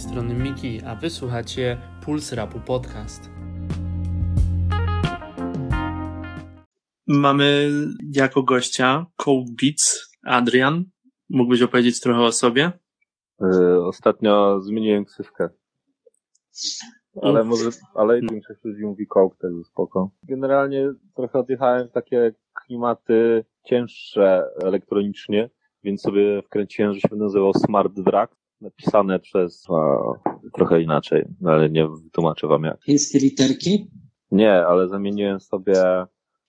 strony Miki, a wysłuchacie Puls Rapu Podcast. Mamy jako gościa Cold Beats Adrian. Mógłbyś opowiedzieć trochę o sobie? Yy, ostatnio zmieniłem ksywkę. Ale może, ale większość ludzi mówi Coke, także spoko. Generalnie trochę odjechałem w takie klimaty cięższe elektronicznie, więc sobie wkręciłem, że się będę nazywał Smart Drag, napisane przez a, trochę inaczej, ale nie wytłumaczę wam jak. Chińskie literki? Nie, ale zamieniłem sobie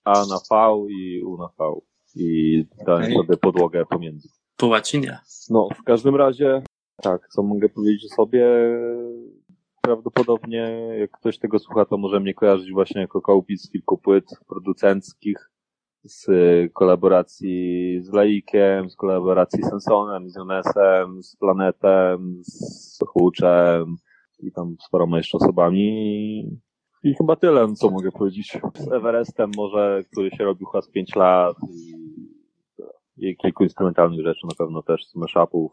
A na V i U na V i dałem Okej. sobie podłogę pomiędzy. Po łacinie. No, w każdym razie, tak, co mogę powiedzieć o sobie? Prawdopodobnie, jak ktoś tego słucha, to może mnie kojarzyć właśnie jako kołpic z kilku płyt producenckich, z kolaboracji z Laikiem, z kolaboracji z Sensonem, z Jonesem, z Planetem, z Huczem i tam z paroma jeszcze osobami. I chyba tyle, co mogę powiedzieć. Z Everestem może, który się robił chyba z 5 lat i, kilku instrumentalnych rzeczy na pewno też, z mashupów.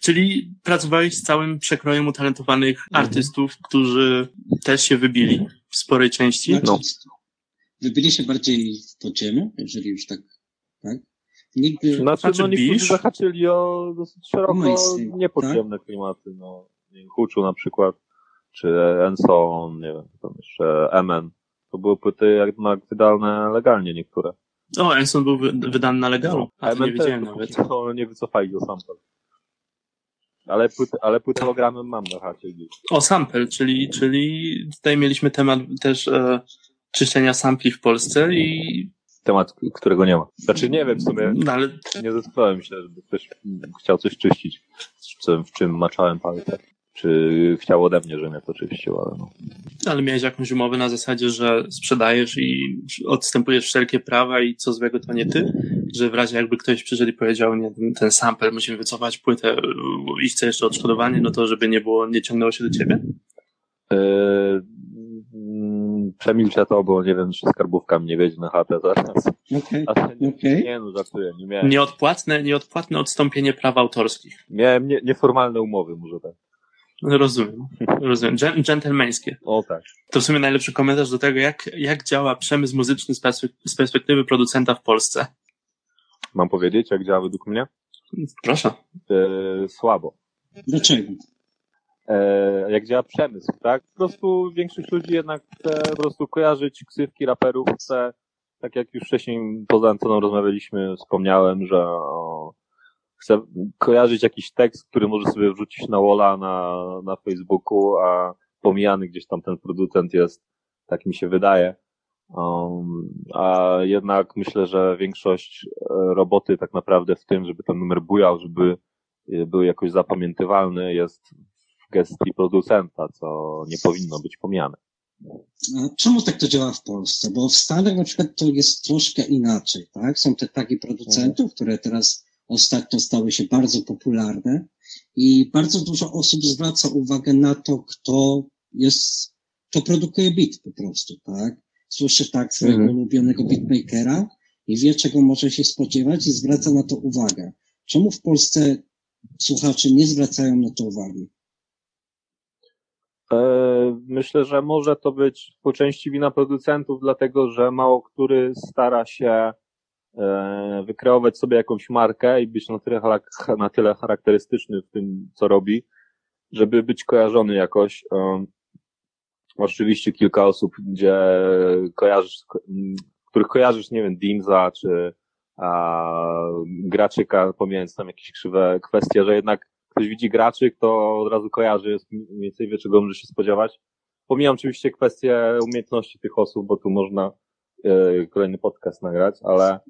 Czyli pracowałeś z całym przekrojem utalentowanych artystów, którzy też się wybili w sporej części. No. Wybili się bardziej w podziemiu, jeżeli już tak, tak? Nigdy, Znaczy, Znaczy, no niektórzy Bisz? zahaczyli o dosyć szeroko Mainstream, tak? niepodziemne klimaty, no. Huczu na przykład, czy Enson, nie wiem, tam jeszcze Emen. To były płyty jednak wydalne legalnie niektóre. O, Enson był wy- wydany na legalu. A to nie wiedziałem nawet. co nie wycofali do sample. Ale płyty, ale płyty hologramem mam na chacie. O, sample, czyli, czyli tutaj mieliśmy temat też e, czyszczenia sampli w Polsce i Temat, którego nie ma. Znaczy nie wiem w sumie, no, ale nie zetknąłem się, żeby ktoś chciał coś czyścić, w- czym maczałem palce. Czy chciał ode mnie, żebym ja to czyścił, ale no. Ale miałeś jakąś umowę na zasadzie, że sprzedajesz i odstępujesz wszelkie prawa i co złego to nie ty? Że w razie jakby ktoś przyszedł i powiedział, nie, ten, ten sample, musimy wycofać płytę i chce jeszcze odszkodowanie, no to żeby nie było, nie ciągnęło się do ciebie? Yy, mm, przemilczę to, bo nie wiem, czy skarbówka mnie wiedzie na chatę zaraz. Okej, Ale nie, okej. nie no, żartuję, nie miałem. Nieodpłatne, nieodpłatne odstąpienie praw autorskich. Miałem nie, nieformalne umowy, może tak. Rozumiem, rozumiem. Dżen- Dżentelmeńskie. O tak. To w sumie najlepszy komentarz do tego, jak, jak działa przemysł muzyczny z, perspek- z perspektywy producenta w Polsce. Mam powiedzieć, jak działa według mnie? Proszę. Yy, słabo. Dlaczego? E, jak działa przemysł, tak? Po prostu większość ludzi jednak chce po prostu kojarzyć ksywki raperów, chce, tak jak już wcześniej poza anteną rozmawialiśmy, wspomniałem, że o, chce kojarzyć jakiś tekst, który może sobie wrzucić na walla na, na Facebooku, a pomijany gdzieś tam ten producent jest, tak mi się wydaje. Um, a jednak myślę, że większość e, roboty tak naprawdę w tym, żeby ten numer bujał, żeby e, był jakoś zapamiętywalny, jest w gestii producenta, co nie powinno być pomijane. A czemu tak to działa w Polsce? Bo w Stanach na przykład to jest troszkę inaczej, tak? Są te tagi producentów, które teraz ostatnio stały się bardzo popularne i bardzo dużo osób zwraca uwagę na to, kto jest, kto produkuje beat po prostu, tak? Słyszy tak swojego Mhm. ulubionego beatmakera i wie, czego może się spodziewać i zwraca na to uwagę. Czemu w Polsce słuchacze nie zwracają na to uwagi? E, Myślę, że może to być po części wina producentów, dlatego że mało który stara się e, wykreować sobie jakąś markę i być na tyle, na tyle charakterystyczny w tym, co robi, żeby być kojarzony jakoś. E, Oczywiście kilka osób, gdzie kojarzysz, których kojarzysz, nie wiem, Dimza czy a, Graczyka, pomijając tam jakieś krzywe kwestie, że jednak ktoś widzi Graczyk, to od razu kojarzy, jest mniej więcej wie, czego może się spodziewać. Pomijam oczywiście kwestie umiejętności tych osób, bo tu można e, kolejny podcast nagrać, ale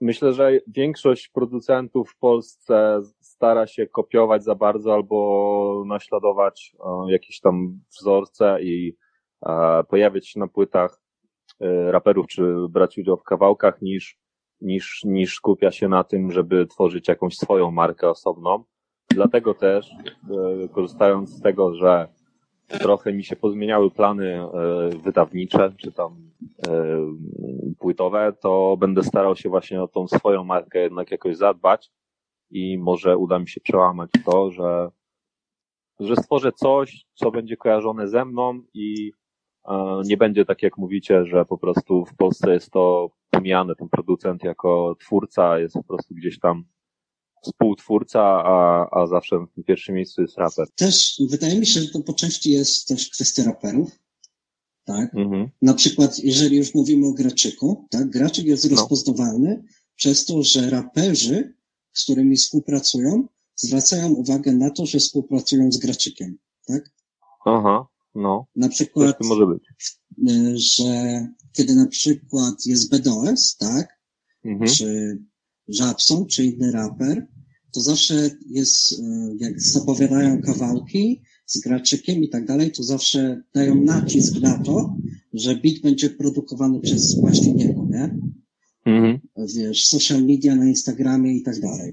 myślę, że większość producentów w Polsce stara się kopiować za bardzo albo naśladować e, jakieś tam wzorce i e, pojawiać się na płytach e, raperów, czy brać udział w kawałkach, niż, niż, niż skupia się na tym, żeby tworzyć jakąś swoją markę osobną. Dlatego też, e, korzystając z tego, że trochę mi się pozmieniały plany e, wydawnicze, czy tam e, płytowe, to będę starał się właśnie o tą swoją markę jednak jakoś zadbać i może uda mi się przełamać to, że że stworzę coś, co będzie kojarzone ze mną i nie będzie tak jak mówicie, że po prostu w Polsce jest to pomijany ten producent jako twórca, jest po prostu gdzieś tam współtwórca, a, a zawsze w pierwszym miejscu jest raper. Też wydaje mi się, że to po części jest też kwestia raperów. Tak. Mhm. Na przykład, jeżeli już mówimy o graczyku, tak, graczyk jest No. rozpoznawalny przez to, że raperzy, z którymi współpracują, zwracają uwagę na to, że współpracują z graczykiem. Tak? Aha, no, Na przykład, tu może być. y, że kiedy na przykład jest BDOS, tak, Mhm. czy Żabson, czy inny raper, to zawsze jest, y, jak zapowiadają kawałki z graczykiem i tak dalej, to zawsze dają nacisk na to, że beat będzie produkowany przez właśnie niego, nie? Mhm. Wiesz, social media na Instagramie i tak dalej.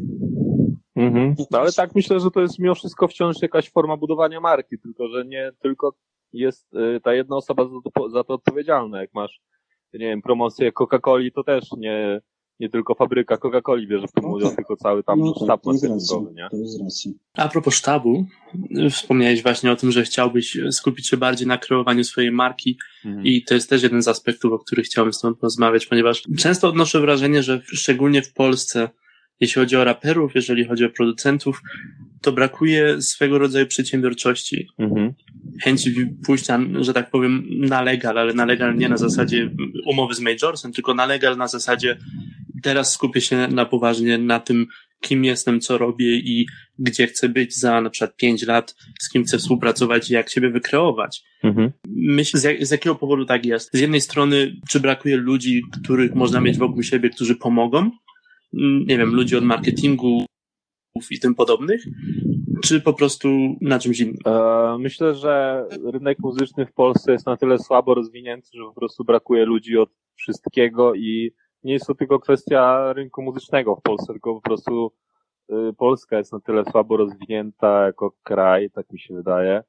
Mhm. No, ale tak myślę, że to jest mimo wszystko wciąż jakaś forma budowania marki, tylko że nie tylko jest y, ta jedna osoba za to, za to odpowiedzialna. Jak masz, nie wiem, promocję Coca-Coli, to też nie, nie tylko fabryka Coca-Coli bierze w tym No udział, tak. tylko cały tam No tak, sztab jest marketingowy, nie? To jest racja. A propos sztabu, wspomniałeś właśnie o tym, że chciałbyś skupić się bardziej na kreowaniu swojej marki Mhm. i to jest też jeden z aspektów, o których chciałbym z Tobą porozmawiać, ponieważ często odnoszę wrażenie, że szczególnie w Polsce, jeśli chodzi o raperów, jeżeli chodzi o producentów, to brakuje swego rodzaju przedsiębiorczości. Mhm. Chęci pójścia, że tak powiem, na legal, ale na legal nie na zasadzie umowy z Majorsem, tylko na legal na zasadzie teraz skupię się na poważnie na tym, kim jestem, co robię i gdzie chcę być za na przykład pięć lat, z kim chcę współpracować i jak siebie wykreować. Mhm. Myślę, z, jak, z jakiego powodu tak jest? Z jednej strony, czy brakuje ludzi, których można mieć wokół siebie, którzy pomogą? Mm, Nie wiem, ludzi od marketingu i tym podobnych? Czy po prostu na czymś innym? E, Myślę, że rynek muzyczny w Polsce jest na tyle słabo rozwinięty, że po prostu brakuje ludzi od wszystkiego i nie jest to tylko kwestia rynku muzycznego w Polsce, tylko po prostu y, Polska jest na tyle słabo rozwinięta jako kraj, tak mi się wydaje,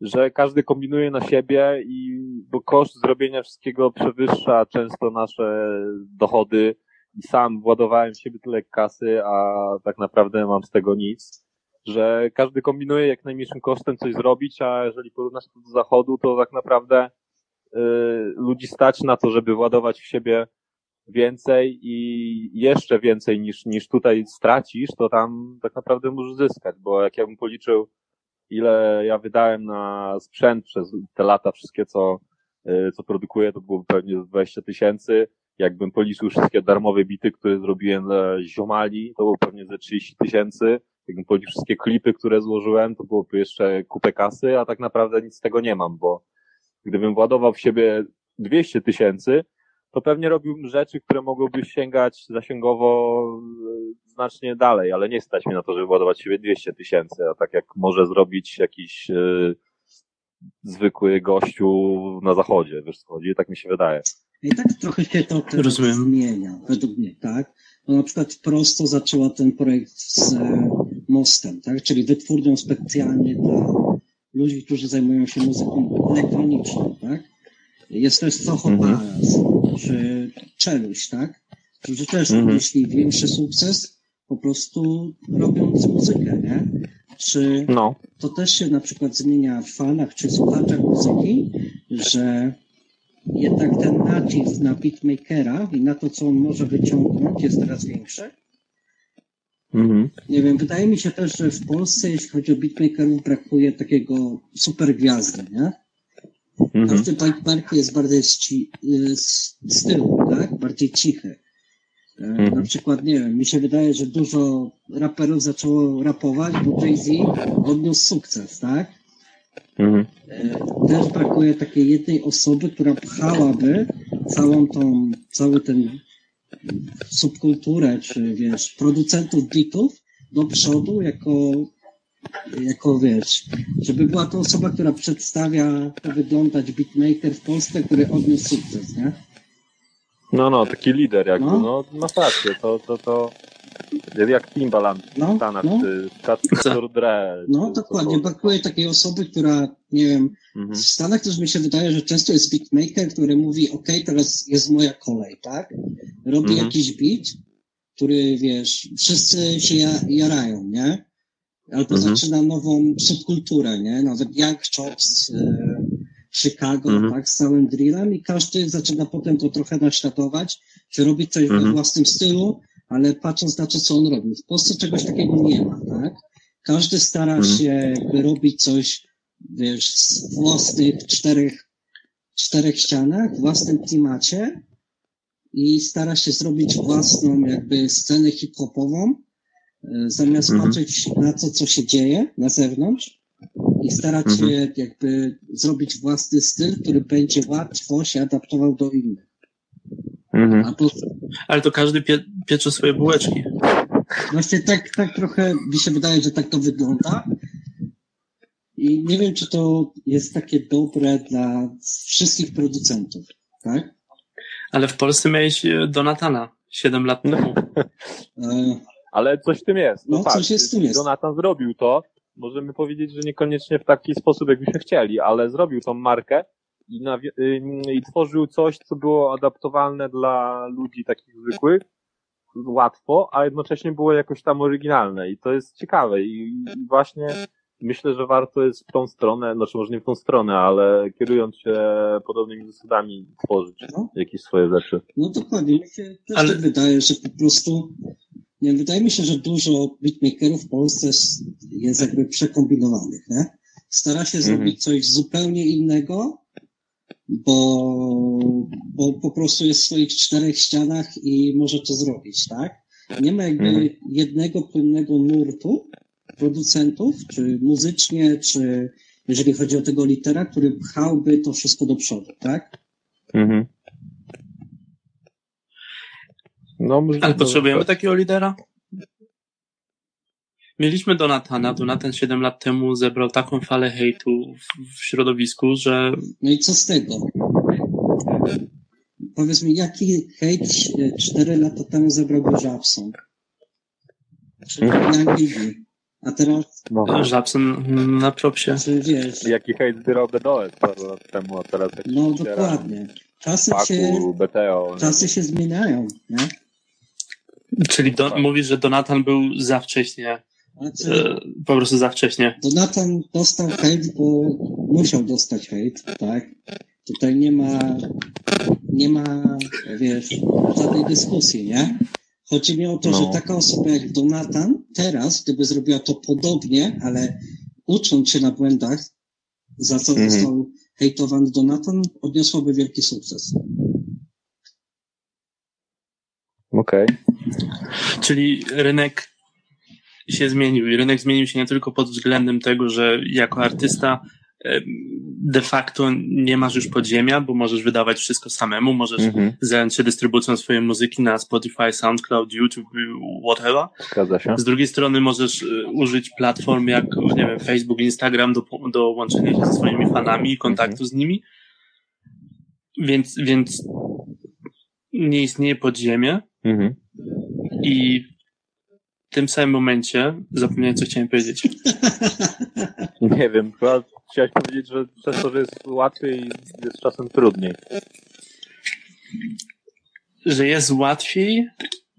że każdy kombinuje na siebie i bo koszt zrobienia wszystkiego przewyższa często nasze dochody i sam władowałem w siebie tyle kasy, a tak naprawdę mam z tego nic że każdy kombinuje jak najmniejszym kosztem coś zrobić, a jeżeli porównasz to do zachodu, to tak naprawdę y, ludzi stać na to, żeby władować w siebie więcej i jeszcze więcej niż, niż tutaj stracisz, to tam tak naprawdę możesz zyskać, bo jak ja bym policzył, ile ja wydałem na sprzęt przez te lata, wszystkie co, y, co produkuję, to byłoby pewnie z 20 tysięcy. Jakbym policzył wszystkie darmowe bity, które zrobiłem dla ziomali, to było pewnie ze 30 tysięcy jakbym policzył wszystkie klipy, które złożyłem, to byłoby jeszcze kupę kasy, a tak naprawdę nic z tego nie mam, bo gdybym władował w siebie 200 tysięcy, to pewnie robiłbym rzeczy, które mogłyby sięgać zasięgowo e, znacznie dalej, ale nie stać mnie na to, żeby władować w siebie 200 tysięcy, a tak jak może zrobić jakiś e, zwykły gościu na zachodzie, wiesz co chodzi, tak mi się wydaje. I tak trochę się to teraz Rozumiem. zmienia, według mnie, tak? No na przykład prosto zaczęła ten projekt z e, Mostem, tak? Czyli wytwórnią specjalnie dla ludzi, którzy zajmują się muzyką elektroniczną, tak? Jest też Soho Mhm. Czy Czeluś, tak? Którzy też Mhm. odnieśli większy sukces, po prostu robiąc muzykę, nie? Czy No. to też się na przykład zmienia w fanach czy słuchaczach muzyki, że jednak ten nacisk na beatmakera i na to, co on może wyciągnąć, jest teraz większy. Mhm. Nie wiem, wydaje mi się też, że w Polsce, jeśli chodzi o beatmakerów, brakuje takiego super gwiazdy, nie? Mhm. Każdy beatmaker jest bardziej z, ci, z, z tyłu, tak? Bardziej cichy. E, Mhm. Na przykład, nie wiem, mi się wydaje, że dużo raperów zaczęło rapować, bo Jay-Z odniósł sukces, tak? Mhm. E, też brakuje takiej jednej osoby, która pchałaby całą tą, cały ten subkulturę, czy wiesz, producentów bitów do przodu jako, jako wiesz, żeby była to osoba, która przedstawia, jak wyglądać beatmaker w Polsce, który odniósł sukces, nie? No, no, taki lider jakby, No. no, masz rację, to, to, to, jak Timbaland w No, Stanach, no. czy Dr. Dre. No, dokładnie. Brakuje takiej osoby, która, nie wiem, w Mhm. Stanach też mi się wydaje, że często jest beatmaker, który mówi, ok, teraz jest moja kolej, tak? Robi Mhm. jakiś beat, który, wiesz, wszyscy się ja, jarają, nie? Albo Mhm. zaczyna nową subkulturę, nie? Nawet Young Chops e, Chicago, Mhm. tak, z całym drillem i każdy zaczyna potem to trochę naśladować, czy robić coś we Mhm. własnym stylu, ale patrząc na to, co on robił. W Polsce czegoś takiego nie ma, tak? Każdy stara Mhm. się jakby robić coś, wiesz, z własnych czterech, czterech ścianach, w własnym klimacie i stara się zrobić własną jakby scenę hip-hopową, zamiast Mhm. patrzeć na to, co się dzieje na zewnątrz i starać Mhm. się jakby zrobić własny styl, który będzie łatwo się adaptował do innych. Mhm. A po, Ale to każdy pie, piecze swoje bułeczki. Właśnie tak, tak trochę mi się wydaje, że tak to wygląda. I nie wiem, czy to jest takie dobre dla wszystkich producentów, tak? Ale w Polsce miałeś e, Donatana 7 lat temu. Ale coś w tym jest. No, fakt. coś jest w tym jest. Jonathan zrobił to. Możemy powiedzieć, że niekoniecznie w taki sposób, jakbyśmy chcieli, ale zrobił tą markę i, y, i tworzył coś, co było adaptowalne dla ludzi takich zwykłych, łatwo, a jednocześnie było jakoś tam oryginalne i to jest ciekawe i, i właśnie myślę, że warto jest w tą stronę, znaczy może nie w tą stronę, ale kierując się podobnymi zasadami tworzyć No. jakieś swoje rzeczy. no dokładnie. Mi się też Ale- tak wydaje, że po prostu nie wydaje mi się, że dużo beatmakerów w Polsce jest, jakby przekombinowanych, nie? Stara się Mhm. zrobić coś zupełnie innego, bo, bo po prostu jest w swoich czterech ścianach i może to zrobić, tak? Nie ma jakby Mhm. jednego płynnego nurtu producentów, czy muzycznie, czy jeżeli chodzi o tego litera, który pchałby to wszystko do przodu, tak? Mhm. No, może, Ale potrzebujemy takiego lidera? Mieliśmy Donatana. Donatan 7 lat temu zebrał taką falę hejtu w, środowisku, że No i co z tego? Powiedz mi, jaki hejt e, cztery lata temu zebrał go Żabson? Czy Young Gigi? A teraz, No. Żabson na propsie. czy wiesz, Jaki hejt zbierał BDOS parę lat temu, a teraz no się dokładnie. Czasy się, Paku, BTO. czasy się zmieniają, nie? Czyli do, mówisz, że Donatan był za wcześnie, Znaczy, e, po prostu za wcześnie. Donatan dostał hejt, bo musiał dostać hejt, tak? Tutaj nie ma, nie ma, wiesz, żadnej dyskusji, nie? Chodzi mi o to, No. że taka osoba jak Donatan teraz, gdyby zrobiła to podobnie, ale ucząc się na błędach, za co Mhm. został hejtowany Donatan, odniosłaby wielki sukces. Okej. Czyli rynek się zmienił i rynek zmienił się nie tylko pod względem tego, że jako artysta de facto nie masz już podziemia, bo możesz wydawać wszystko samemu, możesz Mhm. zająć się dystrybucją swojej muzyki na Spotify, SoundCloud, YouTube, whatever. Zgadza się. Z drugiej strony możesz e, użyć platform jak, nie wiem, Facebook, Instagram do, do łączenia się ze swoimi fanami i kontaktu z nimi. Więc, więc nie istnieje podziemie Mhm. i w tym samym momencie zapomniałem, co chciałem powiedzieć. Nie wiem, chyba chciałeś powiedzieć, że przez to, że jest łatwiej, jest czasem trudniej. Że jest łatwiej.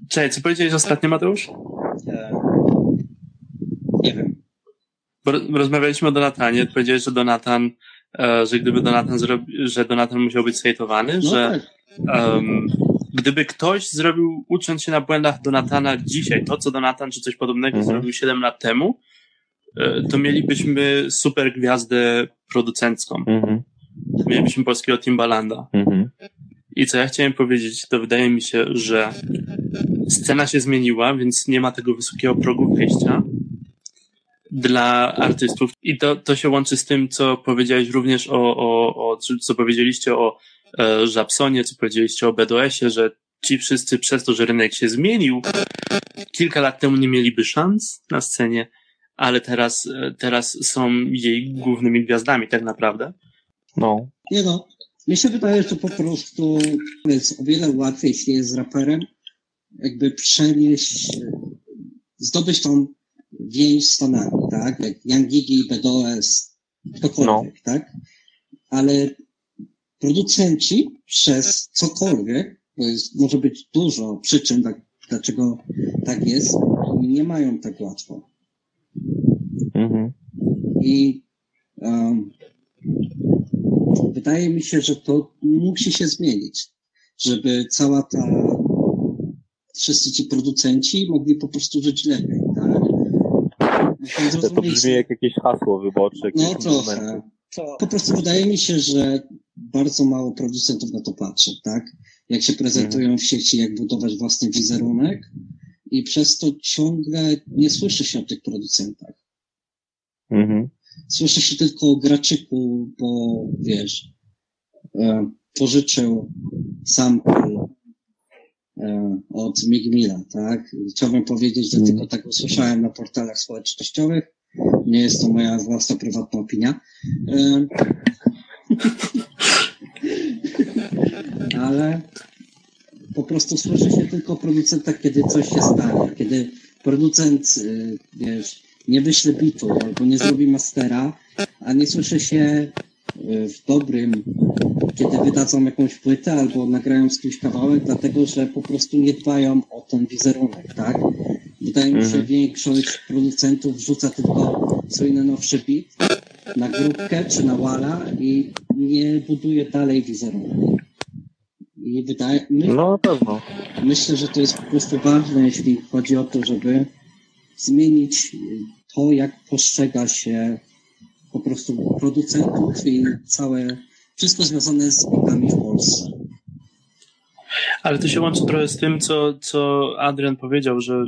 Czekaj, co powiedziałeś ostatnio, Mateusz? E, nie wiem. Bo roz- rozmawialiśmy o Donatanie. Powiedziałeś, że Donatan, e, że gdyby Donatan zrobił, że Donatan musiał być sejtowany, No że tak. Um, gdyby ktoś zrobił, ucząc się na błędach Donatana dzisiaj, to co Donatan czy coś podobnego Mhm. zrobił 7 lat temu, e, to mielibyśmy super gwiazdę producencką. Mhm. Mielibyśmy polskiego Timbalanda. Mhm. I co ja chciałem powiedzieć, to wydaje mi się, że scena się zmieniła, więc nie ma tego wysokiego progu wejścia dla artystów. I to, to się łączy z tym, co powiedziałeś również o, o, o co powiedzieliście o Żabsonie, co powiedzieliście o BDS-ie, że ci wszyscy przez to, że rynek się zmienił, kilka lat temu nie mieliby szans na scenie, ale teraz, e, teraz są jej głównymi gwiazdami tak naprawdę. No. Nie no, mi się wydaje, że po prostu jest o wiele łatwiej, jeśli jest raperem, jakby przenieść, e, zdobyć tą więź z Stanami, tak? Jak Young Gigi, BDOS, ktokolwiek, tak? Ale producenci przez cokolwiek, bo jest, może być dużo przyczyn, tak, dlaczego tak jest, nie mają tak łatwo. Mhm. I um, wydaje mi się, że to musi się zmienić, żeby cała ta wszyscy ci producenci mogli po prostu żyć lepiej, tak? To brzmi jak jakieś hasło wyborcze. No trochę. Po prostu wydaje mi się, że bardzo mało producentów na to patrzy, tak? Jak się prezentują mhm. w sieci, jak budować własny wizerunek i przez to ciągle nie słyszy się o tych producentach. Mhm. Słyszy się tylko o graczyku, bo wiesz, e, pożyczył sample e, od Migmila, tak? Chciałbym powiedzieć, że mhm. tylko tak usłyszałem na portalach społecznościowych. Nie jest to moja własna prywatna opinia. E, ale po prostu słyszy się tylko o producentach, kiedy coś się stanie. Kiedy producent, y, wiesz, nie wyśle bitu albo nie zrobi mastera, a nie słyszy się y, w dobrym, kiedy wydadzą jakąś płytę albo nagrają z kimś kawałek, dlatego że po prostu nie dbają o ten wizerunek, tak? Wydaje mi się, mhm. większość producentów wrzuca tylko swój najnowszy bit na grupkę czy na wala i nie buduje dalej wizerunku. I wydaje mi No na pewno. Myślę, że to jest po prostu ważne, jeśli chodzi o to, żeby zmienić to, jak postrzega się po prostu producentów i całe, wszystko związane z bitami w Polsce. Ale to się łączy trochę z tym, co, co Adrian powiedział, że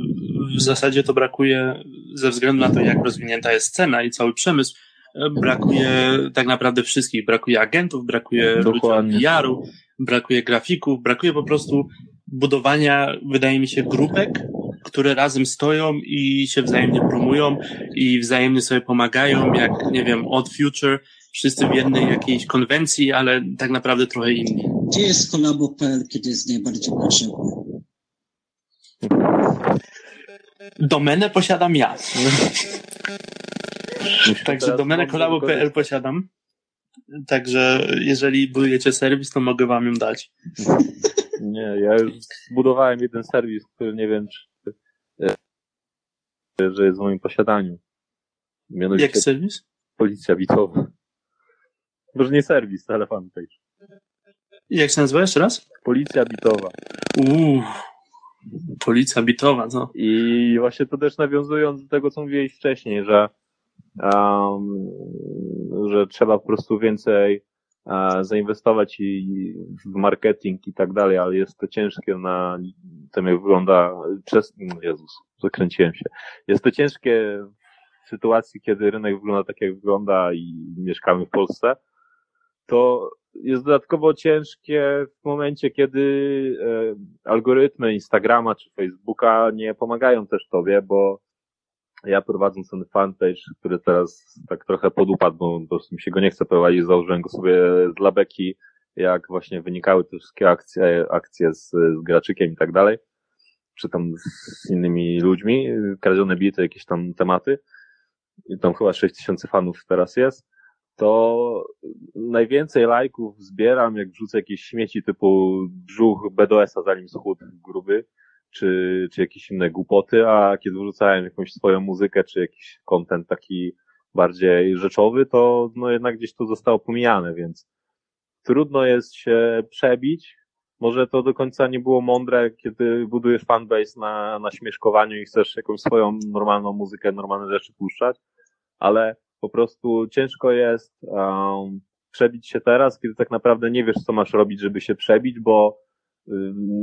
w zasadzie to brakuje ze względu na to, jak rozwinięta jest scena i cały przemysł, brakuje tak naprawdę wszystkich. Brakuje agentów, brakuje PR-u, brakuje grafików, brakuje po prostu budowania, wydaje mi się, grupek, które razem stoją i się wzajemnie promują i wzajemnie sobie pomagają, jak, nie wiem, Odd Future, wszyscy w jednej jakiejś konwencji, ale tak naprawdę trochę inni. Gdzie jest kolabo.pl, kiedy jest najbardziej potrzebny? Domenę posiadam ja. Także domenę kolabo.pl posiadam. Także jeżeli budujecie serwis, to mogę wam ją dać. Nie, ja już zbudowałem jeden serwis, który nie wiem, czy, e, że jest w moim posiadaniu. Mianowicie Jak serwis? Policja bitowa. Może nie serwis, ale fanpage. Jak się nazywa jeszcze raz? Policja bitowa. Uuu. Policja bitowa, co? I właśnie to też nawiązując do tego, co mówiłeś wcześniej, że um, że trzeba po prostu więcej uh, zainwestować i w marketing i tak dalej, ale jest to ciężkie na tym, jak wygląda przez, Jezus, zakręciłem się. Jest to ciężkie w sytuacji, kiedy rynek wygląda tak, jak wygląda i mieszkamy w Polsce, to jest dodatkowo ciężkie w momencie, kiedy e, algorytmy Instagrama czy Facebooka nie pomagają też tobie, bo ja prowadząc ten fanpage, który teraz tak trochę podupadł, bo po prostu mi się go nie chce prowadzić, założyłem go sobie dla beki, jak właśnie wynikały te wszystkie akcje, akcje z, z graczykiem i tak dalej, czy tam z innymi ludźmi, kradzione bity, jakieś tam tematy. I tam chyba 6 tysięcy fanów teraz jest. To najwięcej lajków zbieram, jak wrzucę jakieś śmieci typu brzuch BDS-a zanim schód gruby czy, czy jakieś inne głupoty, a kiedy wrzucałem jakąś swoją muzykę, czy jakiś content taki bardziej rzeczowy, to no jednak gdzieś to zostało pomijane, więc trudno jest się przebić. Może to do końca nie było mądre, kiedy budujesz fanbase na, na śmieszkowaniu i chcesz jakąś swoją normalną muzykę, normalne rzeczy puszczać, ale po prostu ciężko jest um, przebić się teraz, kiedy tak naprawdę nie wiesz, co masz robić, żeby się przebić, bo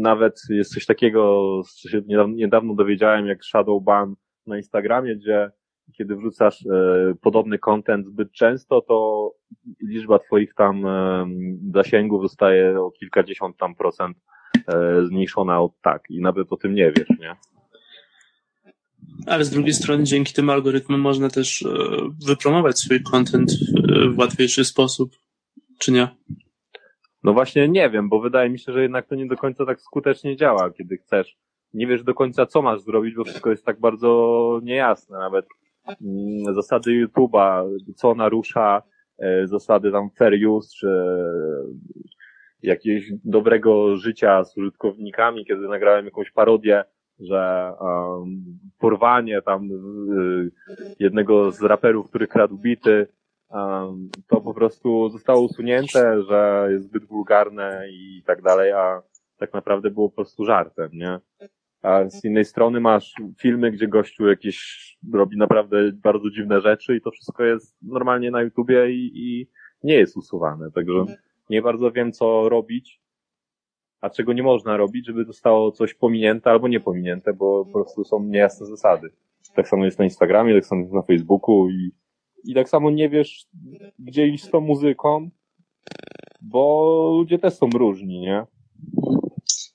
nawet jest coś takiego, co się niedawno dowiedziałem, jak Shadow Ban na Instagramie, gdzie kiedy wrzucasz e, podobny content zbyt często, to liczba twoich tam e, zasięgów zostaje o kilkadziesiąt tam procent e, zmniejszona od tak i nawet o tym nie wiesz, nie? Ale z drugiej strony dzięki tym algorytmom można też wypromować swój content w łatwiejszy sposób, czy nie? No właśnie nie wiem, bo wydaje mi się, że jednak to nie do końca tak skutecznie działa, kiedy chcesz. Nie wiesz do końca, co masz zrobić, bo wszystko jest tak bardzo niejasne. Nawet mm, zasady YouTube'a, co narusza, e, zasady tam fair use, czy jakiegoś dobrego życia z użytkownikami, kiedy nagrałem jakąś parodię że um, porwanie tam y, jednego z raperów, który kradł bity, to po prostu zostało usunięte, że jest zbyt wulgarne i tak dalej, a tak naprawdę było po prostu żartem, nie? A z innej strony masz filmy, gdzie gościu jakieś robi naprawdę bardzo dziwne rzeczy i to wszystko jest normalnie na YouTubie i, i nie jest usuwane. Także nie bardzo wiem, co robić, a czego nie można robić, żeby zostało coś pominięte albo nie pominięte, bo po prostu są niejasne zasady. Tak samo jest na Instagramie, tak samo jest na Facebooku i, i tak samo nie wiesz, gdzie iść z tą muzyką, bo ludzie też są różni, nie?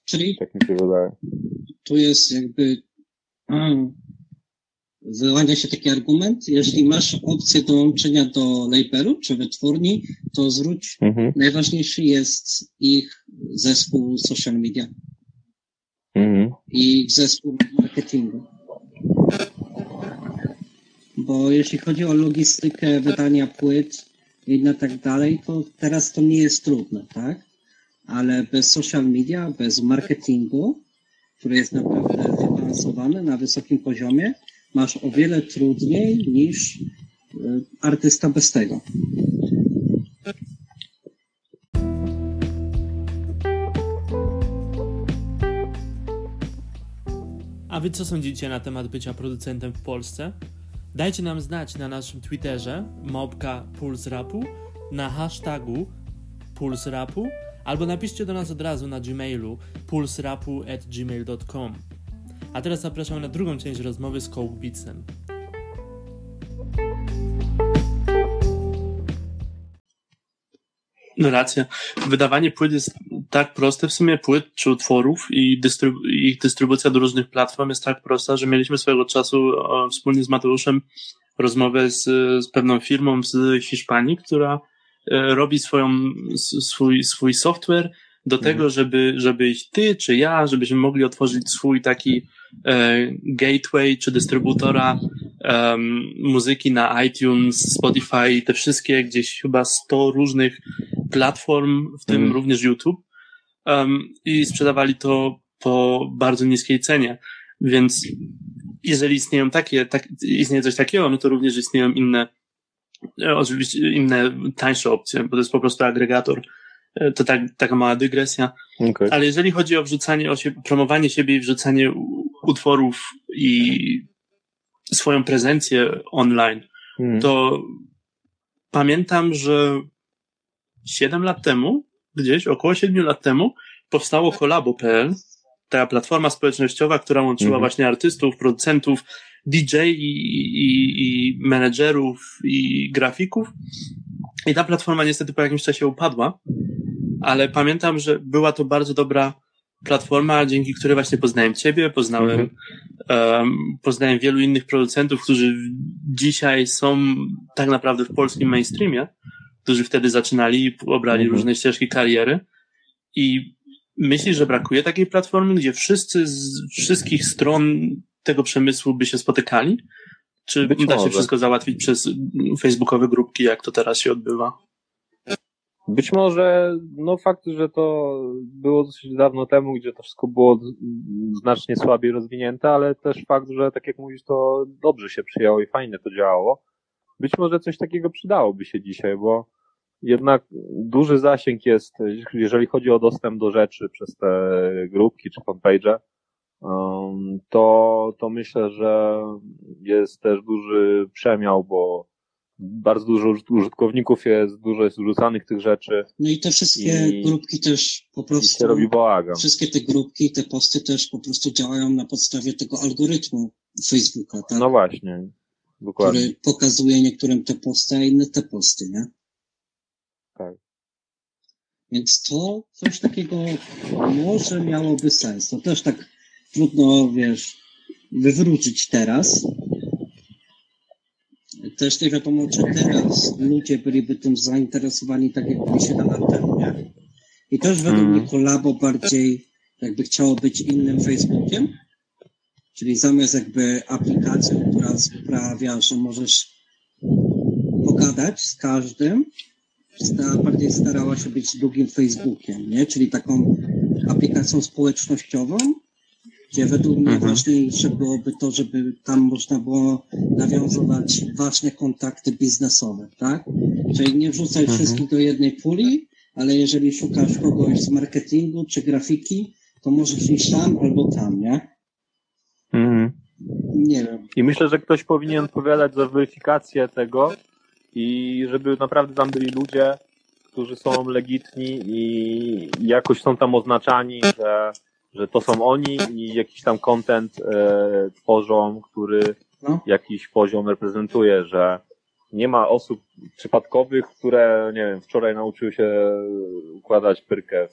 Czyli Tak mi się wydaje. tu jest jakby a, wyłania się taki argument, jeśli masz opcję dołączenia do labelu czy wytwórni, to zwróć, Mhm. najważniejszy jest ich zespół social media Mhm. i zespół marketingu. Bo jeśli chodzi o logistykę wydania płyt i na tak dalej, to teraz to nie jest trudne, tak? Ale bez social media, bez marketingu, który jest naprawdę zaawansowany na wysokim poziomie, masz o wiele trudniej niż y, artysta bez tego. A wy co sądzicie na temat bycia producentem w Polsce? Dajcie nam znać na naszym Twitterze małpka Puls Rapu, na hashtagu Puls Rapu, albo napiszcie do nas od razu na gmailu pulsrapu@gmail.com. A teraz zapraszam na drugą część rozmowy z Beatsem. No racja. Wydawanie płyt jest tak proste w sumie, płyt czy utworów i dystrybu- ich dystrybucja do różnych platform jest tak prosta, że mieliśmy swego czasu e, wspólnie z Mateuszem rozmowę z, z pewną firmą z Hiszpanii, która e, robi swoją, swój, swój software do tego, żeby, żebyś ty czy ja, żebyśmy mogli otworzyć swój taki e, gateway czy dystrybutora em, muzyki na iTunes, Spotify, te wszystkie gdzieś chyba 100 różnych platform, w tym Mhm. również YouTube. Um, I sprzedawali to po bardzo niskiej cenie. Więc jeżeli istnieją takie, tak, istnieje coś takiego, no to również istnieją inne, e, oczywiście inne tańsze opcje, bo to jest po prostu agregator. E, To tak, taka mała dygresja. Okej. Ale jeżeli chodzi o wrzucanie, o siebie, promowanie siebie i wrzucanie utworów i swoją prezencję online, Mhm. to pamiętam, że 7 lat temu, gdzieś około 7 lat temu, powstało kolabo.pl, ta platforma społecznościowa, która łączyła Mhm. właśnie artystów, producentów, DJ i, i, i menedżerów i grafików. I ta platforma niestety po jakimś czasie upadła, ale pamiętam, że była to bardzo dobra platforma, dzięki której właśnie poznałem Ciebie, poznałem, em, poznałem wielu innych producentów, którzy dzisiaj są tak naprawdę w polskim mainstreamie, którzy wtedy zaczynali i obrali Mhm. różne ścieżki kariery. I myślisz, że brakuje takiej platformy, gdzie wszyscy z wszystkich stron tego przemysłu by się spotykali? Czy Być da się może. wszystko załatwić przez facebookowe grupki, jak to teraz się odbywa? Być może, no fakt, że to było dosyć dawno temu, gdzie to wszystko było znacznie słabiej rozwinięte, ale też fakt, że tak jak mówisz, to dobrze się przyjęło i fajnie to działało. Być może coś takiego przydałoby się dzisiaj, bo jednak duży zasięg jest, jeżeli chodzi o dostęp do rzeczy przez te grupki czy fanpage'e, um, to, to myślę, że jest też duży przemiał, bo bardzo dużo użyt- użytkowników jest, dużo jest wrzucanych tych rzeczy No i te wszystkie I- grupki też po prostu, się robi bałagan. wszystkie te grupki, te posty też po prostu działają na podstawie tego algorytmu Facebooka, tak? No właśnie, dokładnie. który pokazuje niektórym te posty, a inne te posty, nie? Tak. Więc to coś takiego może miałoby sens. To też tak trudno, wiesz, wywrócić teraz. Też nie wiadomo, czy teraz ludzie byliby tym zainteresowani tak, jak byli 7 lat temu, nie? I też według Mhm. mnie kolabo bardziej jakby chciało być innym Facebookiem, czyli zamiast jakby aplikacją, która sprawia, że możesz pogadać z każdym, sta- bardziej starała się być drugim Facebookiem, nie? Czyli taką aplikacją społecznościową, gdzie według mnie Mhm. ważniejsze byłoby to, żeby tam można było nawiązywać ważne kontakty biznesowe, tak? Czyli nie wrzucaj Mhm. wszystkich do jednej puli, ale jeżeli szukasz kogoś z marketingu czy grafiki, to możesz iść tam albo tam, nie? Mhm. Nie wiem. I myślę, że ktoś powinien odpowiadać za weryfikację tego i żeby naprawdę tam byli ludzie, którzy są legitni i jakoś są tam oznaczani, że, że to są oni i jakiś tam content e, tworzą, który No. jakiś poziom reprezentuje, że nie ma osób przypadkowych, które, nie wiem, wczoraj nauczyły się układać pyrkę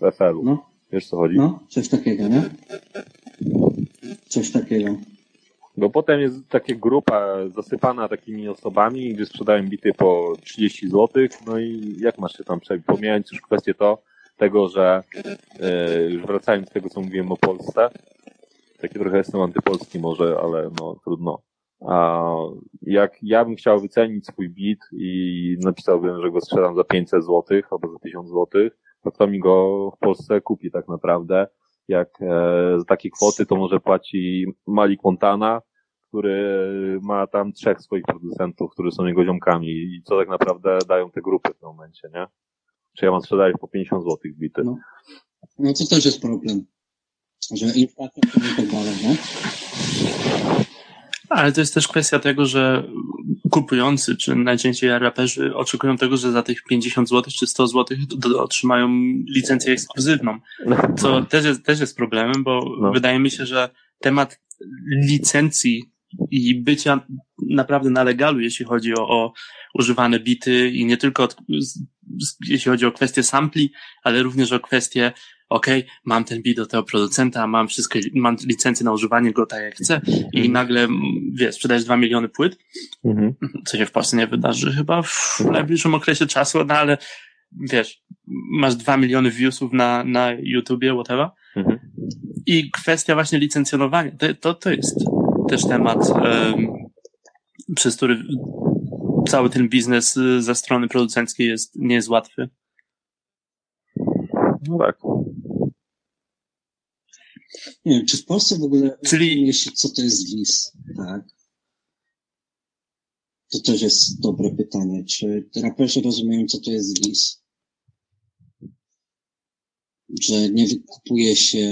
w FL-u. No, Wiesz co chodzi? no, coś takiego, nie? Coś takiego. Bo potem jest taka grupa zasypana takimi osobami, gdzie sprzedają bity po 30 zł, no i jak masz się tam przebić? Pomijając już kwestię to, tego, że yy, już wracając do tego, co mówiłem o Polsce, taki trochę jestem antypolski może, ale no trudno. A jak ja bym chciał wycenić swój bit i napisałbym, że go sprzedam za 500 zł albo za 1000 zł, to kto mi go w Polsce kupi tak naprawdę? Jak e, za takie kwoty to może płaci Malik Montana, który ma tam trzech swoich producentów, którzy są jego ziomkami i co tak naprawdę dają te grupy w tym momencie, nie? Czy ja mam sprzedać po 50 zł bity? No. No to też jest problem. Że inflacja to i tak dalej, nie? Ale to jest też kwestia tego, że kupujący, czy najczęściej raperzy oczekują tego, że za tych 50 zł czy 100 zł otrzymają licencję ekskluzywną. Co też jest, też jest problemem, bo No. wydaje mi się, że temat licencji i bycia naprawdę na legalu, jeśli chodzi o, o używane bity i nie tylko od, jeśli chodzi o kwestie sampli, ale również o kwestie okej, mam ten bit do tego producenta, mam wszystkie, mam licencję na używanie go tak jak chcę i nagle, mm, wiesz, sprzedajesz dwa miliony płyt, Mhm. co się w Polsce nie wydarzy chyba w najbliższym okresie czasu, no ale wiesz, masz dwa miliony viewsów na, na YouTubie, whatever. Mhm. I kwestia właśnie licencjonowania, to, to, to jest też temat, em, przez który cały ten biznes y, ze strony producenckiej jest, nie jest łatwy. No tak. Nie wiem, czy w Polsce w ogóle Czyli- się, co to jest WIS, tak? To też jest dobre pytanie. Czy raperzy rozumieją, co to jest WIS? Że nie wykupuje się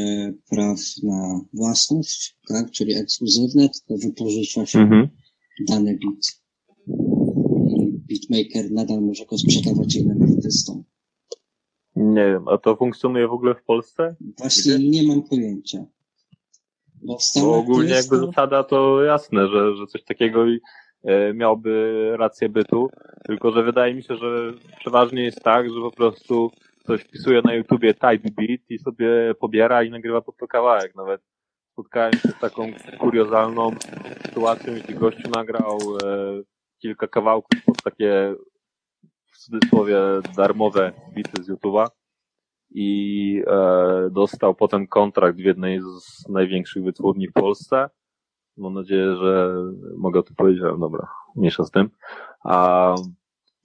praw na własność, tak? Czyli ekskluzywne, tylko wypożycza się Mhm. dany bit. I beatmaker nadal może go sprzedawać innym artystom. Nie wiem, a to funkcjonuje w ogóle w Polsce? Właśnie nie mam pojęcia. Bo Bo ogólnie jakby to- zasada to jasne, że, że coś takiego e, miałby rację bytu, tylko że wydaje mi się, że przeważnie jest tak, że po prostu ktoś wpisuje na YouTubie type beat i sobie pobiera i nagrywa pod to kawałek. Nawet spotkałem się z taką kuriozalną sytuacją, gdzie gościu nagrał e, kilka kawałków pod takie w cudzysłowie darmowe bity z YouTube'a i e, dostał potem kontrakt w jednej z największych wytwórni w Polsce. Mam nadzieję, że mogę to powiedzieć, ale dobra, mniejsza z tym. A,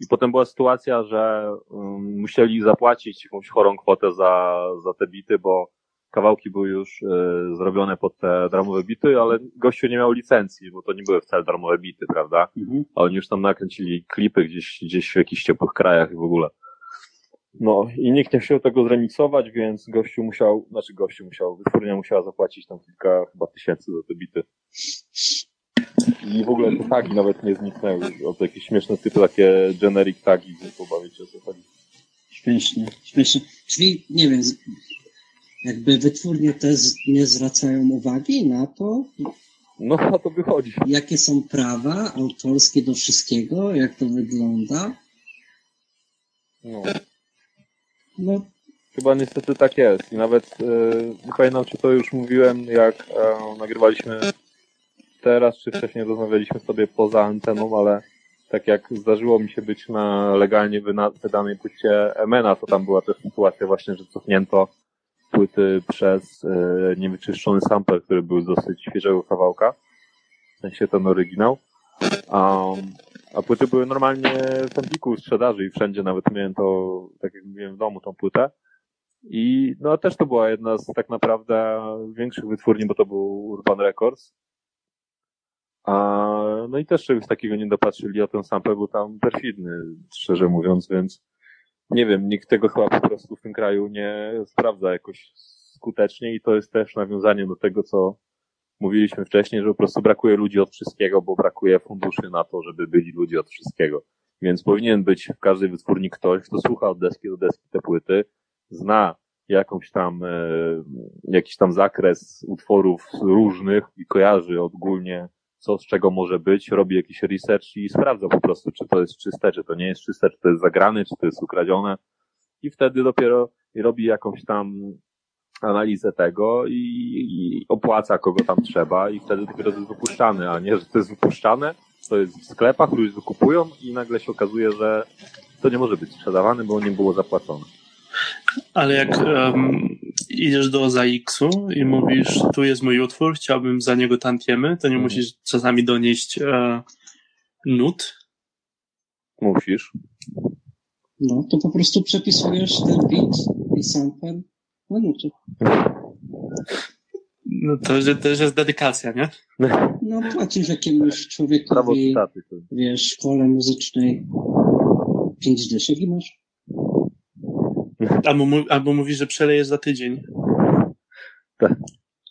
I potem była sytuacja, że um, musieli zapłacić jakąś chorą kwotę za, za te bity, bo kawałki były już e, zrobione pod te darmowe bity, ale gościu nie miał licencji, bo to nie były wcale darmowe bity, prawda? Mhm. a oni już tam nakręcili klipy gdzieś, gdzieś w jakichś ciepłych krajach i w ogóle. No i nikt nie chciał tego zremiksować, więc gościu musiał, znaczy gościu musiał, wytwórnia musiała zapłacić tam kilka chyba tysięcy za te bity. I w ogóle te tagi nawet nie zniknęły. O to jakieś śmieszne typy, takie generic tagi, więc pobawić o co chodzi. Śmiesznie, śmiesznie. Czyli, nie wiem, jakby wytwórnie też nie zwracają uwagi na to, No a to wychodzi. jakie są prawa autorskie do wszystkiego, jak to wygląda. No. No, Chyba niestety tak jest. I nawet e, nie pamiętam, czy to już mówiłem, jak e, nagrywaliśmy teraz, czy wcześniej rozmawialiśmy sobie poza anteną, ale tak jak zdarzyło mi się być na legalnie wydanej płycie Emena, to tam była też sytuacja właśnie, że cofnięto płyty przez e, niewyczyszczony sample, który był z dosyć świeżego kawałka. W sensie ten oryginał. Um, a płyty były normalnie w Empiku w sprzedaży i wszędzie nawet miałem to, tak jak mówiłem, w domu tą płytę. I no też to była jedna z tak naprawdę większych wytwórni, bo to był Urban Records. A, no i też czegoś takiego nie dopatrzyli, a ten sample był tam perfidny, szczerze mówiąc, więc nie wiem, nikt tego chyba po prostu w tym kraju nie sprawdza jakoś skutecznie i to jest też nawiązanie do tego, co mówiliśmy wcześniej, że po prostu brakuje ludzi od wszystkiego, bo brakuje funduszy na to, żeby byli ludzie od wszystkiego. Więc powinien być w każdej wytwórni ktoś, kto słucha od deski do deski te płyty, zna jakąś tam, e, jakiś tam zakres utworów różnych i kojarzy ogólnie, co z czego może być, robi jakiś research i sprawdza po prostu, czy to jest czyste, czy to nie jest czyste, czy to jest zagrane, czy to jest ukradzione. I wtedy dopiero robi jakąś tam analizę tego i, i opłaca kogo tam trzeba i wtedy dopiero to jest wypuszczane, a nie, że to jest wypuszczane, to jest w sklepach, ludzie wykupują i nagle się okazuje, że to nie może być sprzedawane, bo nie było zapłacone. Ale jak um, idziesz do ZAX-u i mówisz, tu jest mój utwór, chciałbym za niego tantiemy, to nie mhm. musisz czasami donieść e, nut? Musisz. No, to po prostu przepisujesz ten beat i sample na nuty. No to, że też jest dedykacja, nie? No płacisz jakiemuś człowiekowi, wiesz, szkole muzycznej pięć dyszek i masz. Albo, albo mówisz, że przelejesz za tydzień. Tak.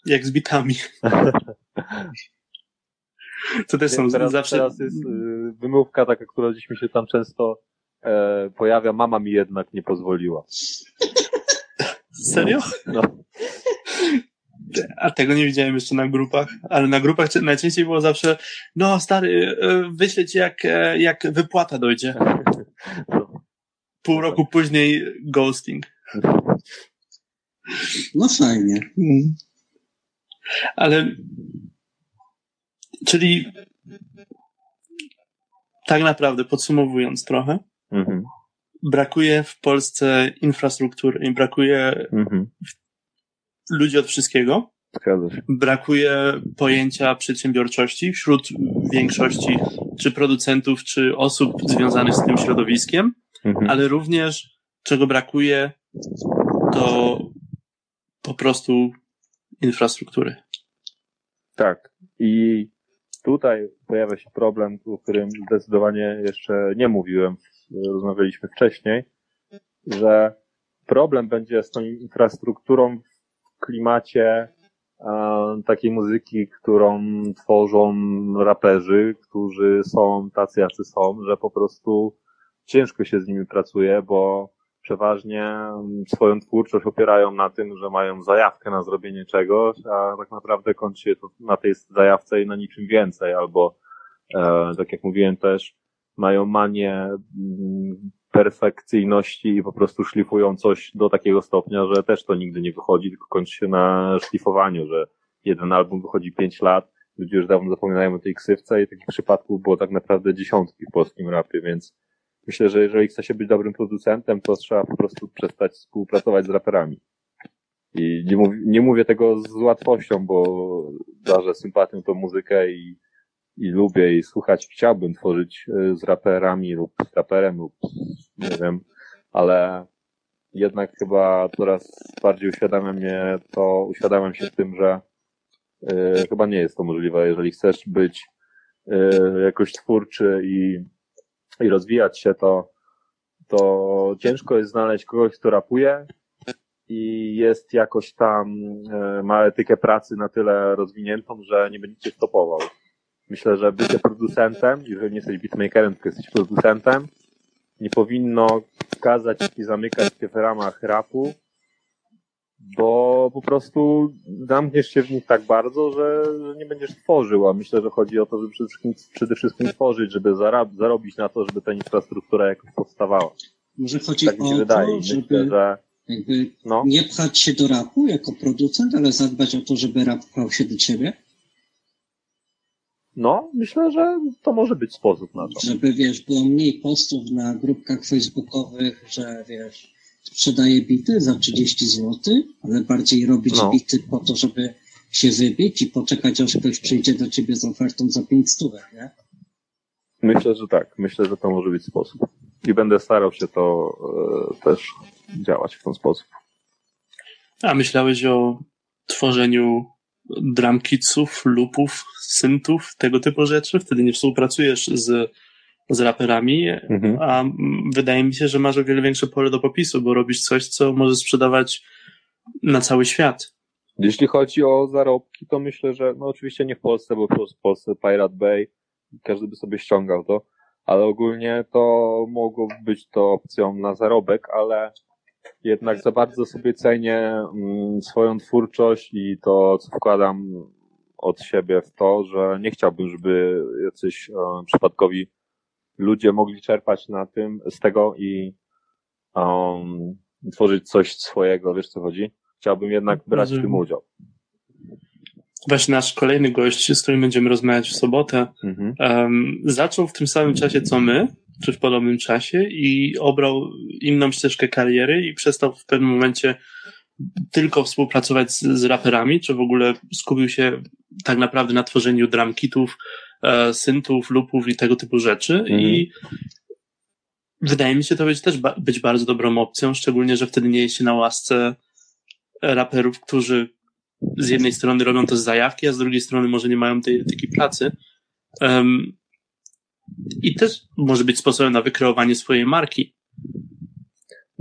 Jak z bitami. To też są teraz, zawsze... Teraz jest y, wymówka taka, która gdzieś mi się tam często e, pojawia. Mama mi jednak nie pozwoliła. Serio? No. A tego nie widziałem jeszcze na grupach, ale na grupach najczęściej było zawsze, no stary, e, wyślę ci jak, e, jak wypłata dojdzie. No. Pół roku później ghosting. No fajnie. Mm. Ale, czyli tak naprawdę podsumowując trochę, mhm. brakuje w Polsce infrastruktury i brakuje mhm. ludzi od wszystkiego. Brakuje pojęcia przedsiębiorczości wśród większości czy producentów, czy osób związanych z tym środowiskiem, mhm. ale również czego brakuje, to po prostu infrastruktury. Tak. I tutaj pojawia się problem, o którym zdecydowanie jeszcze nie mówiłem, rozmawialiśmy wcześniej, że problem będzie z tą infrastrukturą w klimacie takiej muzyki, którą tworzą raperzy, którzy są tacy, jacy są, że po prostu ciężko się z nimi pracuje, bo przeważnie swoją twórczość opierają na tym, że mają zajawkę na zrobienie czegoś, a tak naprawdę kończy się to na tej zajawce i na niczym więcej, albo e, tak jak mówiłem też, mają manię mm, perfekcyjności i po prostu szlifują coś do takiego stopnia, że też to nigdy nie wychodzi, tylko kończy się na szlifowaniu, że jeden album wychodzi pięć lat, ludzie już dawno zapominają o tej ksywce i takich przypadków było tak naprawdę dziesiątki w polskim rapie, więc myślę, że jeżeli chce się być dobrym producentem, to trzeba po prostu przestać współpracować z raperami. I nie, mów, nie mówię tego z łatwością, bo darzę sympatią tą muzykę i, i lubię i słuchać, chciałbym tworzyć e, z raperami lub z raperem lub nie wiem, ale jednak chyba coraz bardziej uświadamiam mnie to, uświadamiam się w tym, że y, chyba nie jest to możliwe. Jeżeli chcesz być y, jakoś twórczy i i rozwijać się, to, to ciężko jest znaleźć kogoś, kto rapuje i jest jakoś tam, e, ma etykę pracy na tyle rozwiniętą, że nie będzie stopował. Myślę, że bycie producentem, jeżeli nie jesteś beatmakerem, tylko jesteś producentem, nie powinno kazać ci zamykać się w ramach rapu, bo po prostu zamkniesz się w nich tak bardzo, że, że nie będziesz tworzył, a myślę, że chodzi o to, żeby przede wszystkim, przede wszystkim tworzyć, żeby zarab, zarobić na to, żeby ta infrastruktura jakoś powstawała. Może chodzi tak o wydaje. to, żeby myślę, że, jakby no. nie pchać się do rapu jako producent, ale zadbać o to, żeby rap pchał się do ciebie? No, myślę, że to może być sposób na to. Żeby, wiesz, było mniej postów na grupkach facebookowych, że, wiesz, sprzedaje bity za 30 zł, ale bardziej robić no. bity po to, żeby się wybić i poczekać, aż ktoś przyjdzie do ciebie z ofertą za 5 stówek, nie? Myślę, że tak. Myślę, że to może być sposób. I będę starał się to e, też działać w ten sposób. A myślałeś o tworzeniu dramkitsów, lupów, syntów, tego typu rzeczy? Wtedy nie współpracujesz z, z raperami, mhm. a wydaje mi się, że masz o wiele większe pole do popisu, bo robisz coś, co może sprzedawać na cały świat. Jeśli chodzi o zarobki, to myślę, że no oczywiście nie w Polsce, bo w Polsce Pirate Bay, każdy by sobie ściągał to, ale ogólnie to mogło być to opcją na zarobek, ale jednak za bardzo sobie cenię mm, swoją twórczość i to, co wkładam od siebie w to, że nie chciałbym, żeby jacyś um, przypadkowi ludzie mogli czerpać na tym, z tego i um, tworzyć coś swojego, wiesz co chodzi? Chciałbym jednak brać w tym udział. Właśnie nasz kolejny gość, z którym będziemy rozmawiać w sobotę, mhm. um, zaczął w tym samym czasie co my, czy w podobnym czasie i obrał inną ścieżkę kariery i przestał w pewnym momencie tylko współpracować z, z raperami, czy w ogóle skupił się tak naprawdę na tworzeniu drum kitów, e, syntów, lupów i tego typu rzeczy mhm. i wydaje mi się to być też ba być bardzo dobrą opcją, szczególnie, że wtedy nie jest się na łasce raperów, którzy z jednej strony robią to z zajawki, a z drugiej strony może nie mają tej etyki pracy. Um, I też może być sposobem na wykreowanie swojej marki.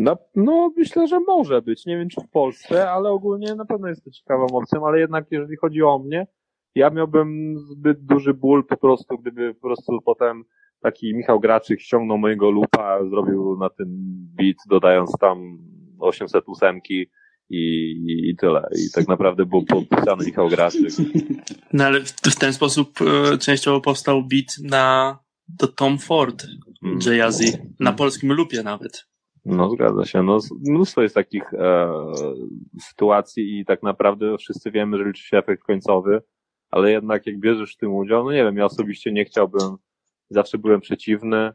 No, no, myślę, że może być. Nie wiem, czy w Polsce, ale ogólnie na pewno jest to ciekawą opcją, ale jednak jeżeli chodzi o mnie, ja miałbym zbyt duży ból po prostu, gdyby po prostu potem taki Michał Graczyk ściągnął mojego lupa, zrobił na tym beat, dodając tam 808 i, i tyle. I tak naprawdę był podpisany Michał Graczyk. No ale w, w ten sposób e, częściowo powstał beat na do Tom Ford, mm. Jay-Z, na polskim lupie nawet. No zgadza się. No, mnóstwo jest takich e, sytuacji i tak naprawdę wszyscy wiemy, że liczy się efekt końcowy, ale jednak jak bierzesz w tym udział, no nie wiem, ja osobiście nie chciałbym, zawsze byłem przeciwny,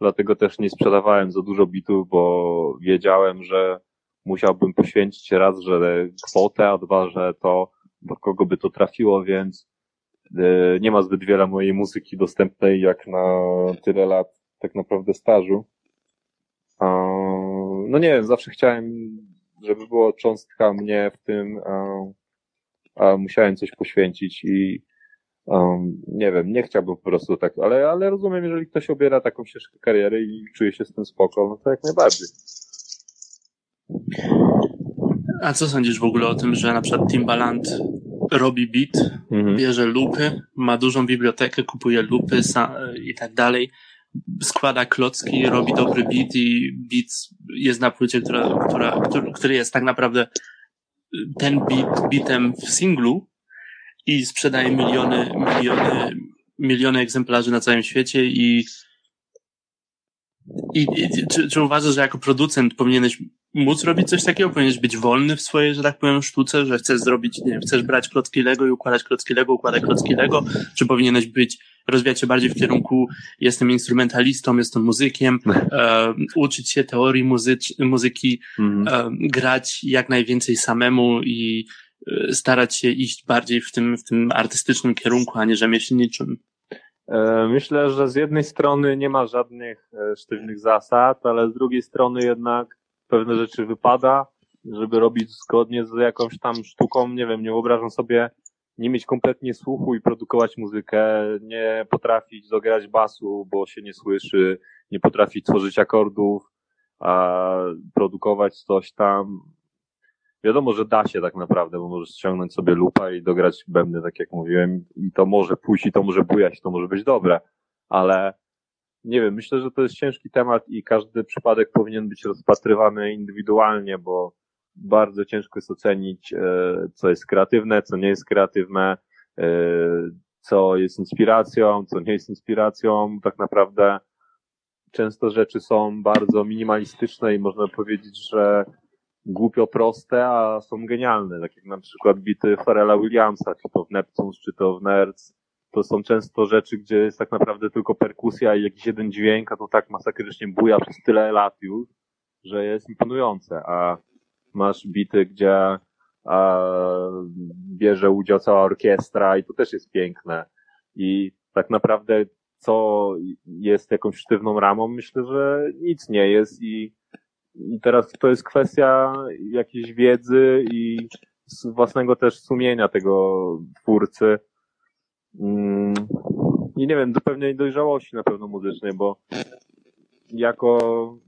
dlatego też nie sprzedawałem za dużo bitów, bo wiedziałem, że musiałbym poświęcić raz, że kwotę, a dwa, że to, do kogo by to trafiło, więc e, nie ma zbyt wiele mojej muzyki dostępnej jak na tyle lat tak naprawdę stażu. No nie wiem, zawsze chciałem, żeby było cząstka mnie w tym, a musiałem coś poświęcić i um, nie wiem, nie chciałbym po prostu tak, ale, ale rozumiem, jeżeli ktoś obiera taką ścieżkę kariery i czuje się z tym spoko, no to jak najbardziej. A co sądzisz w ogóle o tym, że na przykład Timbaland robi beat, mhm. bierze lupy, ma dużą bibliotekę, kupuje lupy i tak dalej, składa klocki, robi dobry beat i beat jest na płycie, która, która, który, jest tak naprawdę ten beat beatem w singlu i sprzedaje miliony, miliony, miliony egzemplarzy na całym świecie i i, i czy, czy uważasz, że jako producent powinieneś móc robić coś takiego? Powinieneś być wolny w swojej, że tak powiem, sztuce, że chcesz zrobić, nie wiem, chcesz brać klocki Lego i układać klocki Lego, układać klocki Lego? Czy powinieneś być, rozwijać się bardziej w kierunku jestem instrumentalistą, jestem muzykiem, e, uczyć się teorii muzycz, muzyki, mm. e, grać jak najwięcej samemu i e, starać się iść bardziej w tym, w tym artystycznym kierunku, a nie rzemieślniczym? E, myślę, że z jednej strony nie ma żadnych e, sztywnych zasad, ale z drugiej strony jednak pewne rzeczy wypada, żeby robić zgodnie z jakąś tam sztuką. Nie wiem, nie wyobrażam sobie nie mieć kompletnie słuchu i produkować muzykę, nie potrafić dograć basu, bo się nie słyszy, nie potrafić tworzyć akordów, a produkować coś tam. Wiadomo, że da się tak naprawdę, bo możesz ściągnąć sobie lupa i dograć bębny, tak jak mówiłem, i to może pójść, i to może bujać, to może być dobre, ale nie wiem, myślę, że to jest ciężki temat i każdy przypadek powinien być rozpatrywany indywidualnie, bo bardzo ciężko jest ocenić, e, co jest kreatywne, co nie jest kreatywne, e, co jest inspiracją, co nie jest inspiracją. Tak naprawdę często rzeczy są bardzo minimalistyczne i można powiedzieć, że głupio proste, a są genialne. Tak jak na przykład bity Pharrella Williamsa, czy to w Neptunes, czy to w Nerds. To są często rzeczy, gdzie jest tak naprawdę tylko perkusja i jakiś jeden dźwięk, a to tak masakrycznie buja przez tyle lat już, że jest imponujące. A masz bity, gdzie a, bierze udział cała orkiestra i to też jest piękne. I tak naprawdę co jest jakąś sztywną ramą, myślę, że nic nie jest i I teraz to jest kwestia jakiejś wiedzy i własnego też sumienia tego twórcy. Mm, nie wiem, do pewnej dojrzałości na pewno muzycznej, bo jako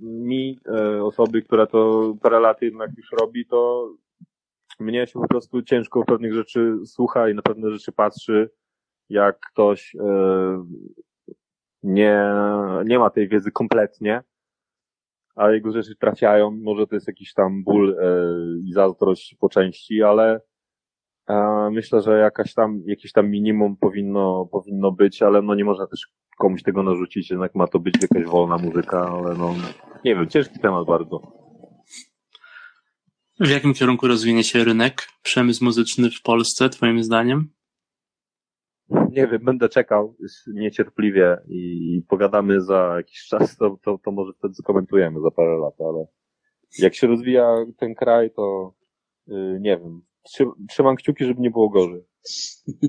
mi, e, osoby, która to parę lat jednak już robi, to mnie się po prostu ciężko pewnych rzeczy słucha i na pewne rzeczy patrzy, jak ktoś e, nie, nie ma tej wiedzy kompletnie, a jego rzeczy trafiają. Może to jest jakiś tam ból e, i zazdrość po części, ale myślę, że jakaś tam, jakieś tam minimum powinno, powinno być, ale no nie można też komuś tego narzucić, jednak ma to być jakaś wolna muzyka, ale no nie wiem, ciężki temat bardzo. W jakim kierunku rozwinie się rynek, przemysł muzyczny w Polsce, twoim zdaniem? Nie wiem, będę czekał niecierpliwie i pogadamy za jakiś czas, to, to, to może wtedy skomentujemy za parę lat, ale jak się rozwija ten kraj, to yy, nie wiem. Trzymam kciuki, żeby nie było gorzej.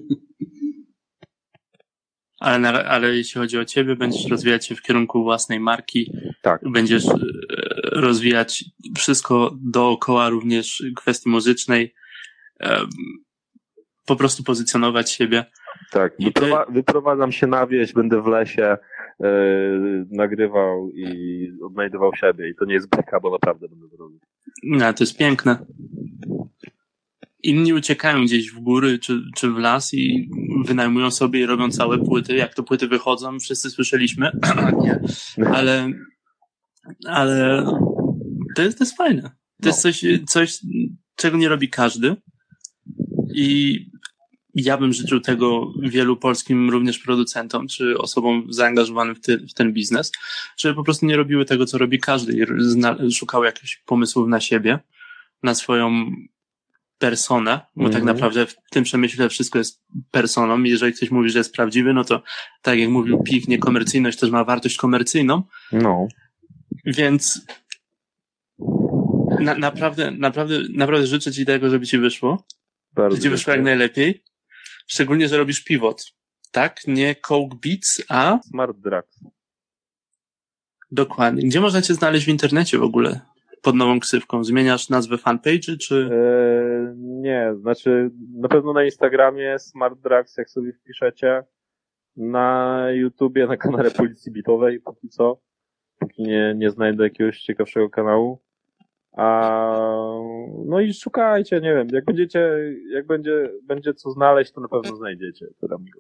Ale, na, ale jeśli chodzi o ciebie, będziesz rozwijać się w kierunku własnej marki. Tak. Będziesz e, rozwijać wszystko dookoła, również kwestii muzycznej. Po prostu pozycjonować siebie. Tak, Wyprowa wyprowadzam się na wieś, będę w lesie, yy, nagrywał i odnajdywał siebie. I to nie jest beka, bo naprawdę będę to robił. No, to jest piękne. Inni uciekają gdzieś w góry czy, czy w las i wynajmują sobie i robią całe płyty. Jak to płyty wychodzą, wszyscy słyszeliśmy. nie. Ale, ale to jest, to jest fajne. To no. jest coś, coś, czego nie robi każdy. I ja bym życzył tego wielu polskim również producentom, czy osobom zaangażowanym w, ty, w ten biznes, żeby po prostu nie robiły tego, co robi każdy i szukały jakichś pomysłów na siebie, na swoją personę, bo mm -hmm. tak mhm. naprawdę w tym przemyśle wszystko jest personą i jeżeli ktoś mówi, że jest prawdziwy, no to tak jak mówił Pik, niekomercyjność też ma wartość komercyjną. No. Więc na, naprawdę, naprawdę, naprawdę życzę Ci tego, żeby Ci wyszło. Bardzo żeby Ci wyszło jak najlepiej. Szczególnie, że robisz pivot. Tak? Nie Coke Beats, a? Smart Drugs. Dokładnie. Gdzie można Cię znaleźć w internecie w ogóle? Pod nową ksywką. Zmieniasz nazwę fanpage, czy? Eee, nie, znaczy na pewno na Instagramie Smart Drugs, jak sobie wpiszecie. Na YouTubie, na kanale Policji Bitowej, póki co. Póki nie, nie znajdę jakiegoś ciekawszego kanału. A, no i szukajcie, nie wiem, jak będziecie, jak będzie, będzie co znaleźć, to na pewno znajdziecie. To mi go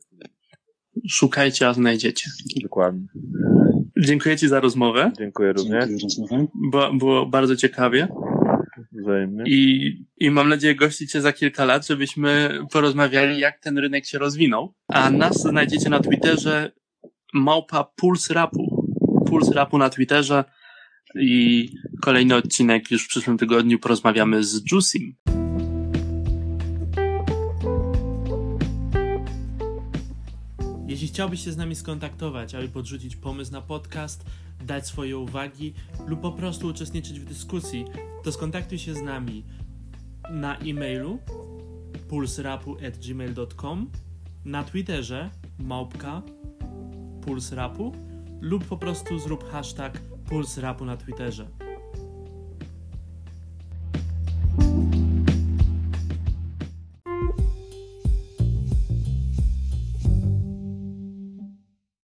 Szukajcie, a znajdziecie. Dokładnie. Dziękuję Ci za rozmowę. Dziękuję również. Było, było bardzo ciekawie. Wzajemnie. I, I mam nadzieję gościć Cię za kilka lat, żebyśmy porozmawiali, jak ten rynek się rozwinął. A nas znajdziecie na Twitterze małpa Puls Rapu. Puls Rapu na Twitterze i kolejny odcinek już w przyszłym tygodniu porozmawiamy z Juicym. Jeśli chciałbyś się z nami skontaktować, aby podrzucić pomysł na podcast, dać swoje uwagi lub po prostu uczestniczyć w dyskusji, to skontaktuj się z nami na e-mailu pulsrapu@gmail.com, na Twitterze małpka pulsrapu lub po prostu zrób hashtag Puls Rapu na Twitterze.